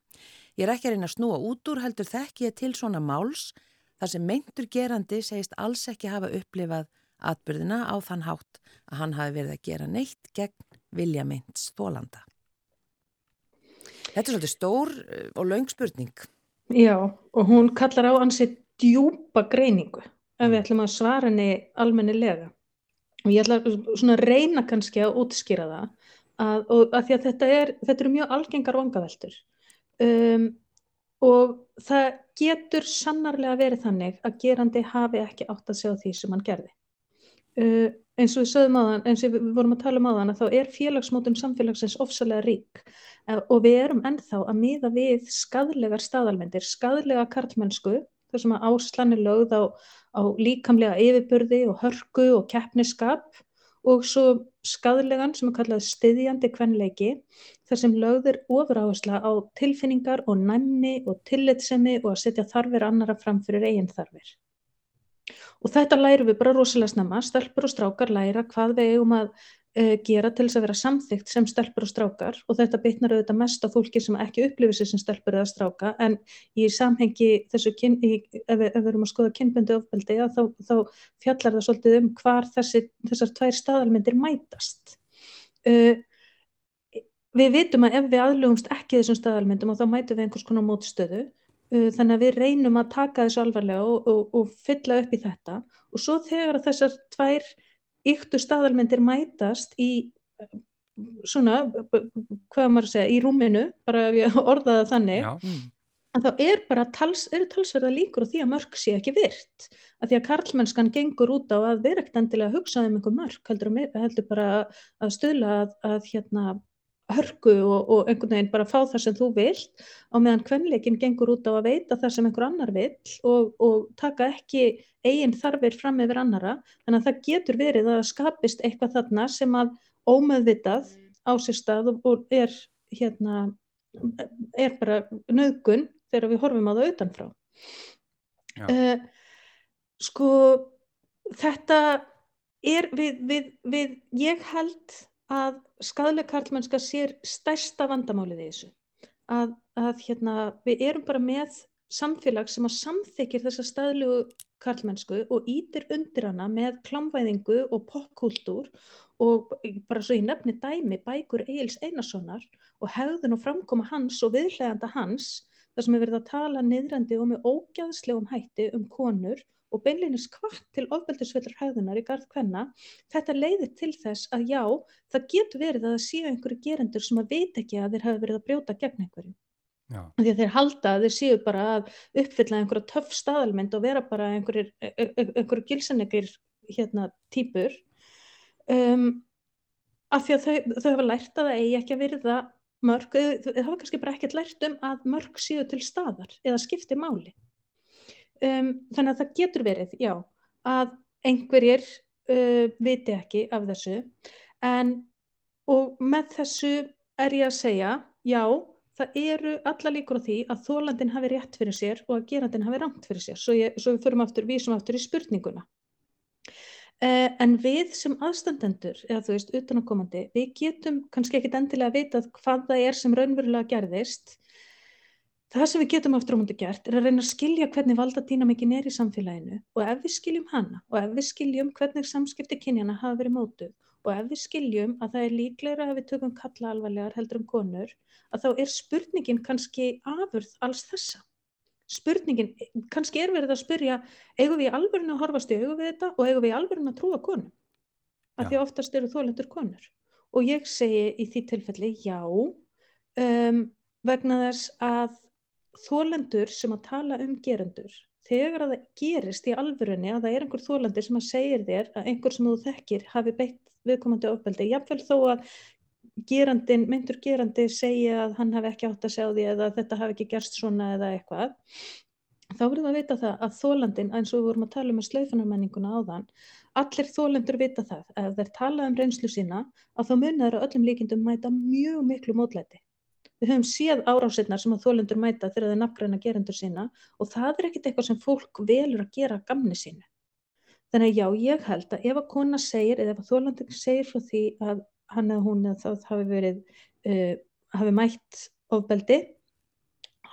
[SPEAKER 1] Ég er ekki að reyna að snúa út úr heldur þekk ég til svona máls þar sem meintur gerandi segist alls ekki hafa upplifað atbyrðina á þann hátt að hann hafi verið að gera neitt gegn vilja meints þólanda. Þetta er svolítið stór eh, og laung spurning.
[SPEAKER 3] Já, og hún kallar á hansi djúpa greiningu ef við mm. ætlum að svara henni almennilega. Og ég ætla svona að reyna kannski að útskýra það að, og að því að þetta, er, þetta eru mjög algengar vangaveltur. Um, og það getur sannarlega verið þannig að gerandi hafi ekki átt að segja því sem hann gerði. Uh, eins og við sögum þann, eins og við vorum að tala um þann að þá er félagsmótum samfélagsins ofsalega rík uh, og við erum ennþá að miða við skadlegar staðalmyndir, skadlega karlmennsku, þar sem að áslanir lögð á, á líkamlega yfirburði og hörku og keppniskap og svo skadlegan sem er kallað stiðjandi kvenleiki, þar sem lögðir ofuráhersla á tilfinningar og næmni og tillitsemi og að setja þarfir annara fram fyrir eigin þarfir. Og þetta lærum við bara rosalega snemma, stelpur og strákar læra hvað við eigum að uh, gera til þess að vera samþygt sem stelpur og strákar. Og þetta bitnar auðvitað mest á fólki sem ekki upplifir sér sem stelpur eða stráka. En í samhengi þessu, kyn, í, ef, við, ef við erum að skoða kynbundu ofbeldi, þá, þá fjallar það svolítið um hvar þessi, þessar tvær staðalmyndir mætast. Uh, við vitum að ef við aðlugumst ekki þessum staðalmyndum og þá mætum við einhvers konar mótstöðu þannig að við reynum að taka þessu alvarlega og, og, og fylla upp í þetta og svo þegar þessar tvær yktu staðalmyndir mætast í uh, svona, hvað maður segja, í rúminu, bara ef ég orðaði þannig, mm. að þá er bara tals, eru talsverða líkur og því að mörg sé ekki virt. Að því að karlmennskan gengur út á að vera ekkert endilega að hugsa um einhver mörg, heldur, heldur bara að stöðla að, að hérna hörku og, og einhvern veginn bara fá það sem þú vilt á meðan kvenleikin gengur út á að veita það sem einhver annar vil og, og taka ekki eigin þarfir fram yfir annara þannig að það getur verið að skapist eitthvað þarna sem að ómeðvitað á sér stað og, og er hérna er bara nöðgun þegar við horfum á það utanfrá. Uh, sko, þetta er við, við, við, ég held að skadleg karlmennska sér stærsta vandamálið í þessu. Að, að hérna, við erum bara með samfélag sem að samþykir þessa staðlugu karlmennsku og ítir undir hana með klamvæðingu og popkultúr og bara svo ég nefni dæmi bækur Egil's Einarssonar og hegðun og framkoma hans og viðhleganda hans þar sem er verið að tala niðrandi og með ógæðslegum hætti um konur og beinleginis kvart til ofbeldisveitur hegðunar í garð hvenna, þetta leiðir til þess að já, það getur verið að það séu einhverju gerendur sem að veit ekki að þeir hafa verið að brjóta gegn einhverju.
[SPEAKER 2] Já.
[SPEAKER 3] Því að þeir halda að þeir séu bara að uppfylla einhverja töff staðalmynd og vera bara einhverjir, einhverjir gilsennegir hérna típur um, af því að þau, þau hafa lært að það eigi ekki að virða mörg, þau hafa kannski bara ekkert lært um að mörg séu til staðar eða skipti máli. Um, þannig að það getur verið, já, að einhverjir uh, viti ekki af þessu en og með þessu er ég að segja, já, það eru alla líkur á því að þólandin hafi rétt fyrir sér og að gerandin hafi rámt fyrir sér, svo, ég, svo við förum aftur, vísum aftur í spurninguna. Uh, en við sem aðstandendur, eða þú veist, utanakomandi, við getum kannski ekkit endilega að vita hvað það er sem raunverulega gerðist. Það sem við getum aftur á múndi gert er að reyna að skilja hvernig valdadýnamikinn er í samfélaginu og ef við skiljum hana og ef við skiljum hvernig samskipti kynjana hafa verið mótuð og ef við skiljum að það er líklegra að við tökum kalla alvarlegar heldur um konur, að þá er spurningin kannski afurð alls þessa. Spurningin, kannski er verið að spyrja, eigum við í alvörinu að horfast í augu við þetta og eigum við í alvörinu að trúa konum? Af því oftast eru þólendur konur. Og ég segi í því tilfelli já, um, vegna þess að þólendur sem að tala um gerendur, þegar að það gerist í alvörunni að það er einhver þólendur sem að segir þér að einhver sem þú þekkir hafi beitt viðkomandi ofbeldi, jafnvel þó að gerandin, myndur gerandi segja að hann hafi ekki átt að sjá því eða þetta hafi ekki gerst svona eða eitthvað þá verðum við að vita það að þólandin eins og við vorum að tala um með slaufunarmenninguna áðan allir þólendur vita það. Að ef þeir tala um reynslu sína að þá muna þeir að öllum líkindum mæta mjög miklu mótlæti við höfum séð árásinnar sem að þólendur mæta þegar þeir nafngræna gerendur sína og það er ekkit eitthvað sem fólk velur að gera gamni sínu þannig að já, ég held að ef að kona segir eða ef að þólandin segir frá því að hann eða hún eða það hafi verið uh, hafi mætt ofbeldi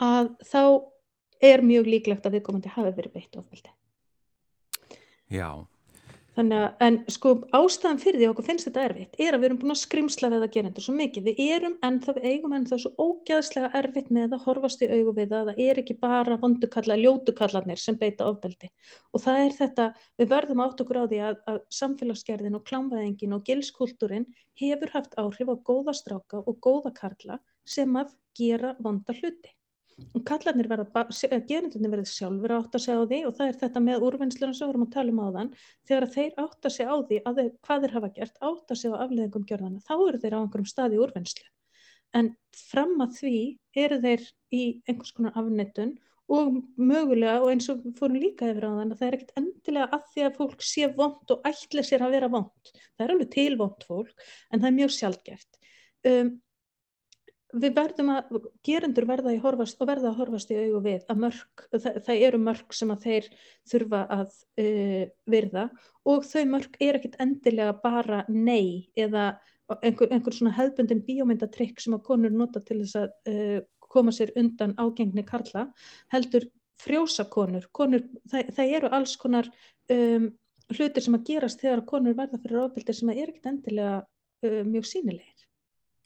[SPEAKER 3] að þá er mjög líklegt að viðkomandi hafi verið beitt ofbeldi.
[SPEAKER 2] Já,
[SPEAKER 3] Þannig að, en sko ástæðan fyrir því okkur finnst þetta erfitt er að við erum búin að skrimsla við að gerendur svo mikið. Við erum en það við eigum en það svo ógæðslega erfitt með að horfast í augu við það að það er ekki bara vondukalla, ljótukallarnir sem beita ofbeldi. Og það er þetta, við verðum átt okkur á því að, að samfélagsgerðin og klámvæðingin og gilskultúrin hefur haft áhrif á góða stráka og góða karla sem að gera vonda hluti. Kallarnir verða, gerendunir verða sjálfur átt að segja á því og það er þetta með úrvinnsluna sem við vorum að tala um á þann, þegar þeir átt að segja á því að þeir, hvað þeir hafa gert, átt að segja á afleðingum gjörðana, þá eru þeir á einhverjum stað í úrvinnslu. En fram að því eru þeir í einhvers konar afnettun og mögulega, og eins og fórum líka yfir á þann, að það er ekkert endilega að því að fólk sé vond og ætla sér að vera vond. Það er alveg til vond fólk, en það er mjög sjálfgeft. Um, við verðum að, gerendur verða að horfast og verða að horfast í augu við að mörg, það, það eru mörg sem að þeir þurfa að uh, virða og þau mörg er ekkit endilega bara nei eða einhver, einhver svona hefðbundin bíómyndatrykk sem að konur nota til þess að uh, koma sér undan ágengni karla, heldur frjósa konur, konur það, það eru alls konar um, hlutir sem að gerast þegar konur verða fyrir ofbeldi sem að er ekkit endilega uh, mjög sínilegir.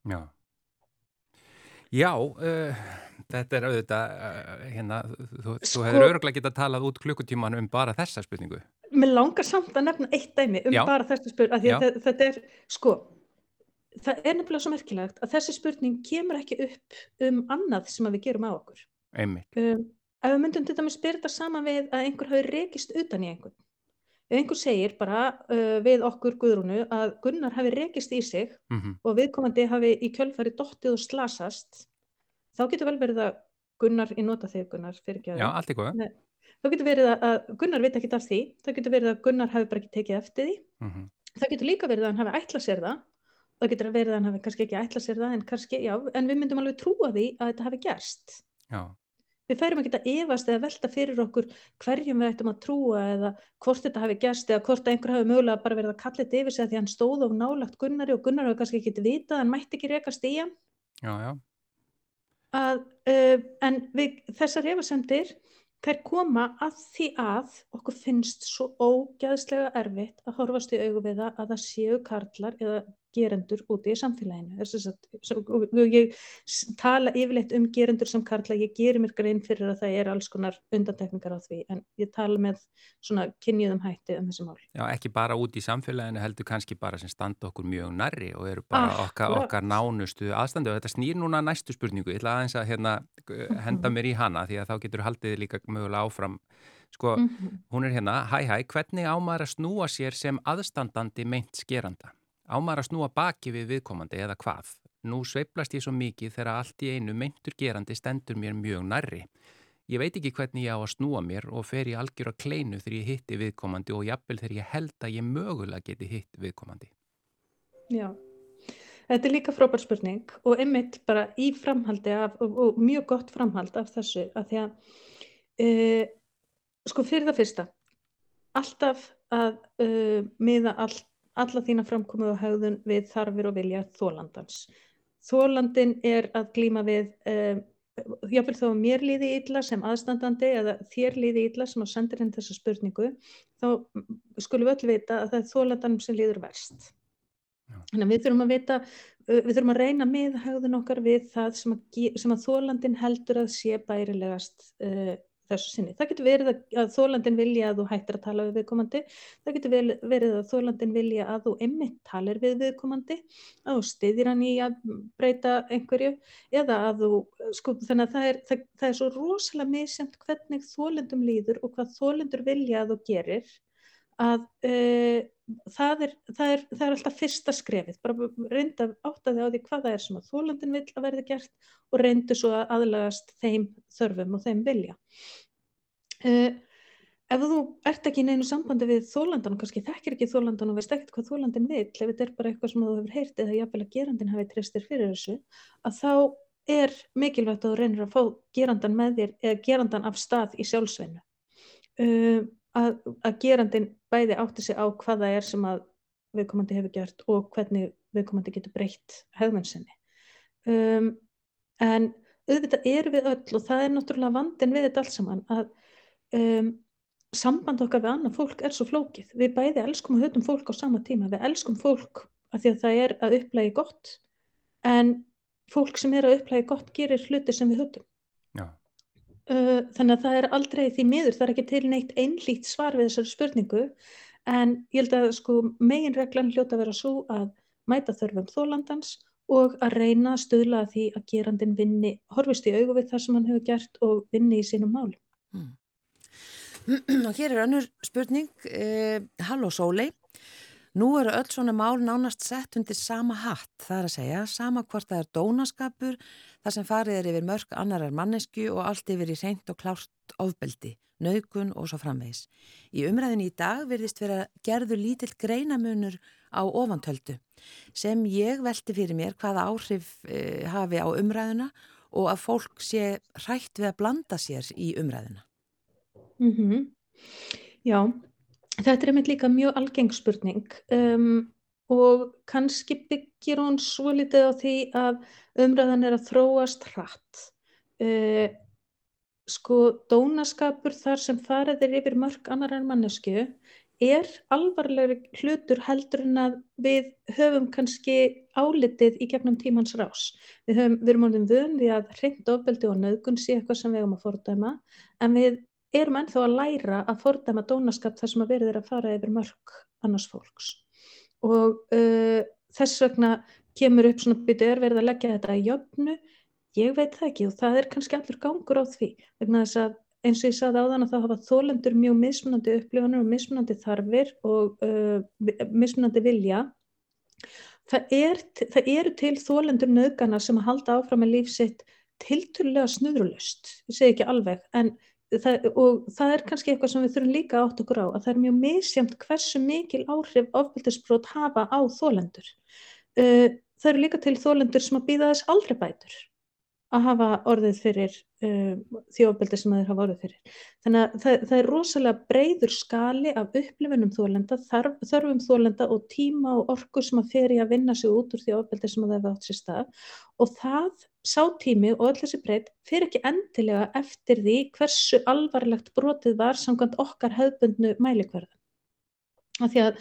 [SPEAKER 2] já. Já, uh, þetta er auðvitað, uh, hérna, þú, þú
[SPEAKER 3] Sko-
[SPEAKER 2] hefur örgulega getað talað út klukkutíman um bara þessa spurningu.
[SPEAKER 3] Mér langar samt að nefna eitt dæmi um
[SPEAKER 2] Já.
[SPEAKER 3] bara þessu spurning, af því
[SPEAKER 2] Já.
[SPEAKER 3] að þe- þetta er, sko, það er nefnilega svo merkilegt að þessi spurning kemur ekki upp um annað sem að við gerum á okkur.
[SPEAKER 2] Einmitt.
[SPEAKER 3] Um, ef við myndum til dæmis byrja þetta saman við að einhver hafi rekist utan í einhvern. Einhver segir bara uh, við okkur Guðrúnu að Gunnar hafi rekist í sig
[SPEAKER 2] Mm
[SPEAKER 3] og viðkomandi hafi í kjölfari dottið og slasast, þá getur vel verið að Gunnar, ég nota þig Gunnar,
[SPEAKER 2] Já, allt í góða.
[SPEAKER 3] Þá getur verið að- Gunnar veit ekki af því, þá getur verið að Gunnar hafi bara ekki tekið eftir því,
[SPEAKER 2] Mm
[SPEAKER 3] það getur líka verið að hann hafi ætlað sér það það getur verið að hann hafi kannski ekki ætlað sér það en kannski, já, en við myndum alveg trúa því að þetta hafi gerst.
[SPEAKER 2] Já,
[SPEAKER 3] Við færum ekki að efast eða velta fyrir okkur hverjum við ættum að trúa eða hvort þetta hafi gerst eða hvort einhver hafi mögulega bara verið að kalla þetta yfir sig að því hann stóð of nálagt Gunnari og Gunnar hafi kannski ekki vitað, hann mætti ekki rekast í hann.
[SPEAKER 2] já, já,
[SPEAKER 3] að, uh, en við, þessar efasemdir þær koma að því að okkur finnst svo ógæðslega erfitt að horfast í augu við það að það séu karlar eða gerendur úti í samfélaginu. Og ég tala yfirleitt um gerendur sem karla, ég gerir mér grein fyrir að það er alls konar undantekningar á því, en ég tala með svona kynjuðum hætti um þessi mál.
[SPEAKER 2] já, ekki bara út í samfélaginu heldur kannski bara sem standa okkur mjög nærri og eru bara okkar,
[SPEAKER 3] Akkúrat.
[SPEAKER 2] okkar nánustu aðstandi og þetta snýr núna næstu spurningu, ég ætla aðeins að hérna, henda mér í hana því að þá getur haldið líka mögulega áfram sko,
[SPEAKER 3] Mhm.
[SPEAKER 2] hún er hérna, hæ hæ, hvernig ámaður að snúa sér sem aðstandandi meint skeranda? Ámaður að snúa baki við viðkomandi eða hvað? Nú sveiplast ég svo mikið þegar allt í einu meintur gerandi stendur mér mjög nærri. Ég veit ekki hvernig ég á að snúa mér og fer í algjör að kleinu þegar ég hitti viðkomandi og jafnvel þegar ég held að ég mögulega geti hitt viðkomandi.
[SPEAKER 3] Já, þetta er líka frábær spurning og einmitt bara í framhaldi af, og, og mjög gott framhald af þessu að því að uh, sko fyrir það fyrsta alltaf að uh, miða all, alla þína framkomu og hegðun við þarfir og vilja þólandans. Þólandin er að glíma við uh, jáfnvel þó að mér líði illa sem aðstandandi eða þér líði illa sem á sendir henni þessa spurningu þá skulum við öll vita að það er þólandanum sem líður verst. Þannig að við þurfum að vita, uh, við þurfum að reyna með hegðun okkar við það sem að, sem að þólandin heldur að sé bærilegast uh, þessu sinni. Það getur verið að, þólandin vilja að þú hættir að tala við viðkomandi, það getur verið að þólandin vilja að þú einmitt talir við viðkomandi, að þú styðir hann í að breyta einhverju eða að þú, sko, þannig að það er, það, það er svo rosalega misjæmt hvernig þólendum líður og hvað þólendur vilja að þú gerir að uh, það, er, það, er, það er alltaf fyrsta skrefið, bara reynda áttaði á því hvað það er sem að þólandin vill að verði gert og reyndu svo að aðlagast þeim þörfum og þeim vilja. Uh, ef þú ert ekki í neinu sambandi við þólandan og kannski þekkir ekki þólandan og veist ekkert hvað þólandin vill, ef þetta er bara eitthvað sem þú hefur heyrt eða jafnvel að gerandin hafi treystir fyrir þessu, að þá er mikilvægt að þú reynir að fá gerandan með þér eða gerandan af stað í sjálfsveinu. Uh, að, að gerandin bæði átti sig á hvað það er sem að viðkomandi hefur gert og hvernig viðkomandi getur breytt hegðun sinni. Um, en auðvitað erum við öll og það er náttúrulega vandin við þetta allt saman að um, samband okkar við annað fólk er svo flókið. Við bæði elskum og höfum fólk á sama tíma. Við elskum fólk af því að það er að upplægi gott en fólk sem er að upplægi gott gerir hluti sem við höfum. Uh, þannig að það er aldrei því miður, það er ekki til neitt einlít svar við þessari spurningu en ég held að sko meginreglan hljóta að vera svo að mæta þörfum þólandans og að reyna að stuðla að því að gerandin vinni, horfist í augu við það sem hann hefur gert og vinni í sínum málum.
[SPEAKER 1] Og hér er önnur spurning, eh, Halló Sólei, nú eru öll svona mál nánast sett undir sama hatt, það er að segja, sama hvort það er dónaskapur, það sem farið er yfir mörg annarar mannesku og allt yfir í reynd og klárt ofbeldi, nauðgun og svo framvegis. Í umræðinu í dag verðist vera gerður lítill greinamunur á ofantöldu sem ég velti fyrir mér hvaða áhrif eh, hafi á umræðuna og að fólk sé hrætt við að blanda sér í umræðuna.
[SPEAKER 3] Mm Já, þetta er einmitt líka mjög algeng spurning um, og kannski byggir hún svo litið á því að umræðan er að þróast hratt. Uh, sko, dónaskapur þar sem farið er yfir mörg annar en mannesku er alvarlegri hlutur heldur en að við höfum kannski álitið í gegnum tímans rás. Við, höfum, við erum orðin vön því að hreint ofbeldi og nöðgun sé eitthvað sem við höfum að fordæma en við erum ennþá að læra að fordæma dónaskap þar sem að verður að fara yfir mörg annars fólks. Og uh, þess vegna kemur upp svona byrju er verið að leggja þetta í jöfnu, ég veit það ekki og það er kannski allur gangur á því. Vegna þess að eins og ég saði áðan að þá hafa þólendur mjög mismunandi upplifunir og mismunandi þarfir og uh, mismunandi vilja. Það, er, það eru til þólendur nöðgana sem að halda áfram með líf sitt tilturlega snurulust, ég segi ekki alveg, en það, og það er kannski eitthvað sem við þurfum líka átt okkur á, að það er mjög misjamt hversu mikil áhrif ofbeldisbrót hafa á þólendur. uh, það eru líka til þólendur sem að býða þess aldrei bætur að hafa orðið fyrir uh, þjóðbeldi sem þeir hafa orðið fyrir. Þannig að það, það er rosalega breyður skali af upplifunum þólenda, þarf, þörfum þólenda og tíma og orku sem að fer í að vinna sig út úr þjóðbeldi sem það hefur átt sér stað og það sá tími og öll þessi breyt fyrir ekki endilega eftir því hversu alvarlegt brotið var samkvæmt okkar hefðbundnu mælikverðan. Af því að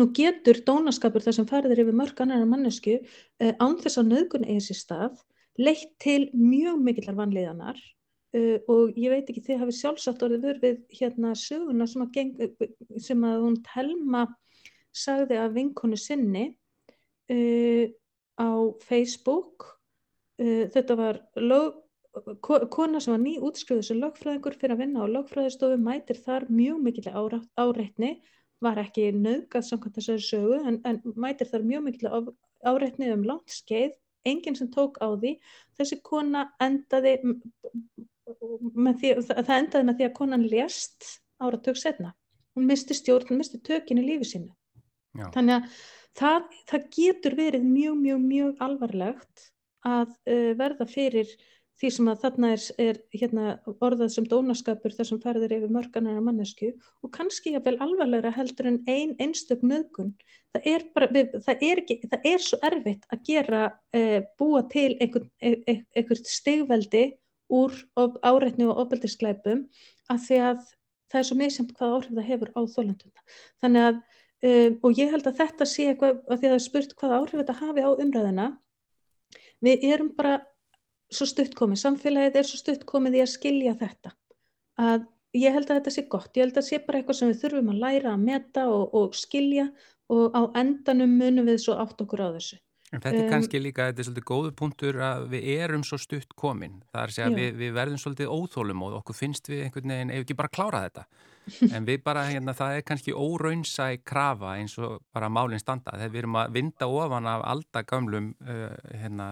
[SPEAKER 3] nú getur dónaskapur þar sem farið er yfir mörg annar mannesku uh, án þess að nöðgun eigi sér stað leitt til mjög mikillar vanlíðanar uh, og ég veit ekki þið hafið sjálfsagt orðið vörð við hérna söguna sem að, geng, sem að hún telma sagði af vinkonu sinni uh, á Facebook uh, þetta var lög, kona sem var ný útskriðið sem lögfræðingur fyrir að vinna á lögfræðistofu mætir þar mjög mikillar áreitni var ekki nöðgat samkvæmt þessari sögu en, en mætir þar mjög mikillar áreitni um langt skeið enginn sem tók á því. Þessi kona endaði því, það endaði með því að konan lést áratug setna hún misti stjórn, hún misti tökin í lífi sínu. Já. þannig að það, það getur verið mjög mjög mjög alvarlegt að uh, verða fyrir því sem að þarna er, er hérna, orðað sem dónaskapur þar sem farðir yfir mörganar af mannesku og kannski jáfnvel alvarlegra heldur en ein einstök nöðgun. Það er, bara, við, það er, ekki, það er svo erfitt að gera, eh, búa til einhvern e, e, einhver stigveldi úr áreitni og ofbeldisglæpum að því að það er svo misjamt hvað áhrif það hefur á þólenduna. Þannig að, um, og ég held að þetta sé eitthvað, að því að það er spurt hvað áhrif þetta hafi á umræðina, við erum bara svo stutt komið, samfélagið er svo stutt komið í að skilja þetta að ég held að þetta sé gott, ég held að þetta sé bara eitthvað sem við þurfum að læra að meta og, og skilja og á endanum munum við svo átt okkur á þessu.
[SPEAKER 2] En þetta er um, kannski líka, þetta er svolítið góðu punktur að við erum svo stutt komin, það er að við, við verðum svolítið óþólum og okkur finnst við einhvern veginn, ef ekki bara klára þetta, en við bara, hérna, það er kannski óraunsæ krafa eins og bara málinn standa, þegar við erum að vinda ofan af aldagamlum, uh, hérna,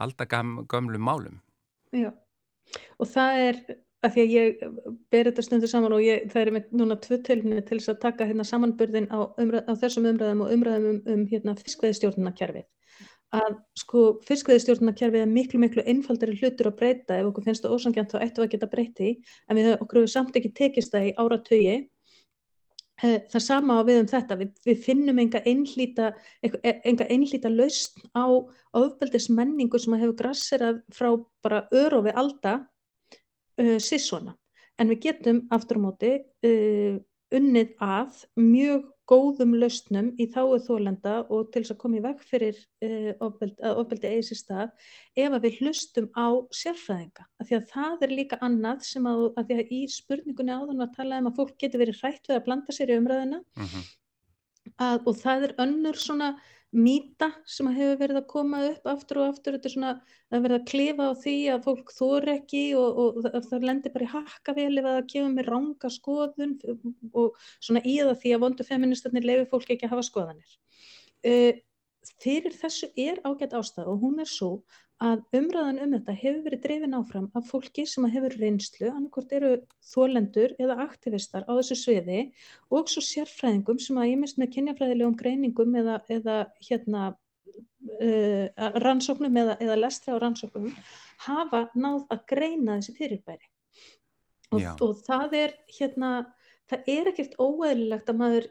[SPEAKER 2] aldagömmlu málum.
[SPEAKER 3] Já, og það er að því að ég ber þetta stundu saman og ég, það er með núna tvö tilfinni til þess að taka hérna samanbörðin á, umræð, á þessum umræðum og umræðum um, um hérna fiskveðistjórnarkerfið. Að sko fiskveðistjórnarkerfið er miklu miklu einfaldari hlutur að breyta ef okkur finnst það ósangjant þá ættu að geta breyti en við okkur hefur samt ekki tekist það í áratögi Eh, það sama á við um þetta, við, við finnum enga einhlýta, e, enga einhlýta lausn á ofbeldismenningu sem hefur grasserað frá bara örofi alda uh, sísona. En við getum aftur á móti uh, unnið að mjög góðum lausnum í þáu þólenda og til þess að koma í veg fyrir uh, ofbeldi, að ofbeldi eigi sér stað ef að við hlustum á sérfræðinga. Af því að það er líka annað sem að, að því að í spurningunni áðan að tala um að fólk getur verið hrætt við að blanda sér í umræðina uh mhm. -huh. að, og það er önnur svona mýta sem hefur verið að koma upp aftur og aftur, þetta er svona að verða að klifa á því að fólk þór ekki og, og það lendir bara í hakkavel ef það kemur með ranga skoðun og svona í það því að vondu feministarnir lefi fólk ekki að hafa skoðanir. Uh, fyrir þessu er ágætt ástæð og hún er svo að umræðan um þetta hefur verið dreifin áfram af fólki sem hefur reynslu, annarkort eru þólendur eða aktivistar á þessu sviði og svo sérfræðingum sem að ég mist með kynjafræðilegum greiningum eða, eða hérna, uh, rannsóknum eða, eða lestra á rannsóknum hafa náð að greina þessi fyrirbæri. Og, og það er hérna það er ekkert óeðlilegt að maður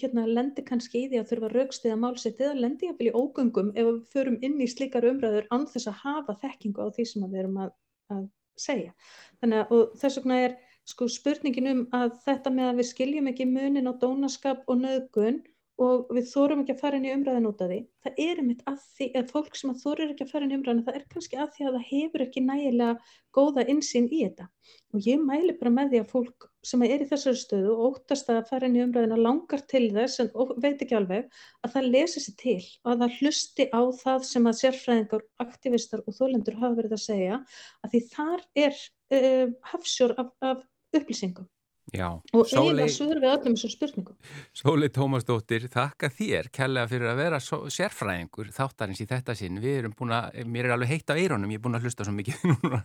[SPEAKER 3] hérna lendir kannski í því að þurfa raukstuða málsett eða lendir að vilja ógöngum ef við förum inn í slikar umræður án þess að hafa þekkingu á því sem við erum að, að segja. Þannig að þess vegna er sko spurningin um að þetta með að við skiljum ekki munin á dónaskap og nöðgun og við þórum ekki að fara inn í umræðin út af því. Það er einmitt að því að fólk sem að þórir ekki að fara inn í umræðin, það er kannski að því að það hefur ekki nægilega góða insýn í þetta. Og ég mæli bara með því að fólk sem er í þessari stöðu og óttast að fara inn í umræðina langar til þess en veit ekki alveg að það lesi sér til og að það hlusti á það sem að sérfræðingar, aktivistar og þólendur hafa verið að segja að því þar er uh, hafsjór af, af upplýsingum.
[SPEAKER 2] Já,
[SPEAKER 3] og eiginlega svör við öllum þessum spurningum.
[SPEAKER 2] Sóli Tómasdóttir, þakka þér kærlega fyrir að vera sérfræðingur þáttarins í þetta sinn, við erum búin að mér er alveg heitt á eironum, ég er búin að hlusta svo mikið núna.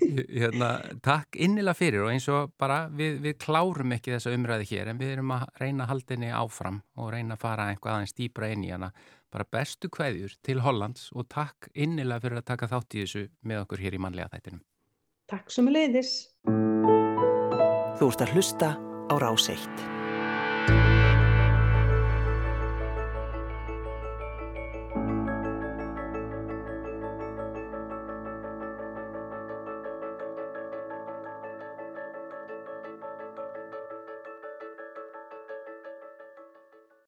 [SPEAKER 2] Hérna, takk innilega fyrir og eins og bara við, við klárum ekki þessa umræði hér en við erum að reyna að halda henni áfram og reyna að fara einhvað aðeins dýbra inn í hana. Bara bestu kveðjur til Hollands og takk innilega fyrir að taka þátt í þessu með okkur hér í mannlega þættinum.
[SPEAKER 5] Þú ert að hlusta á Rás 1.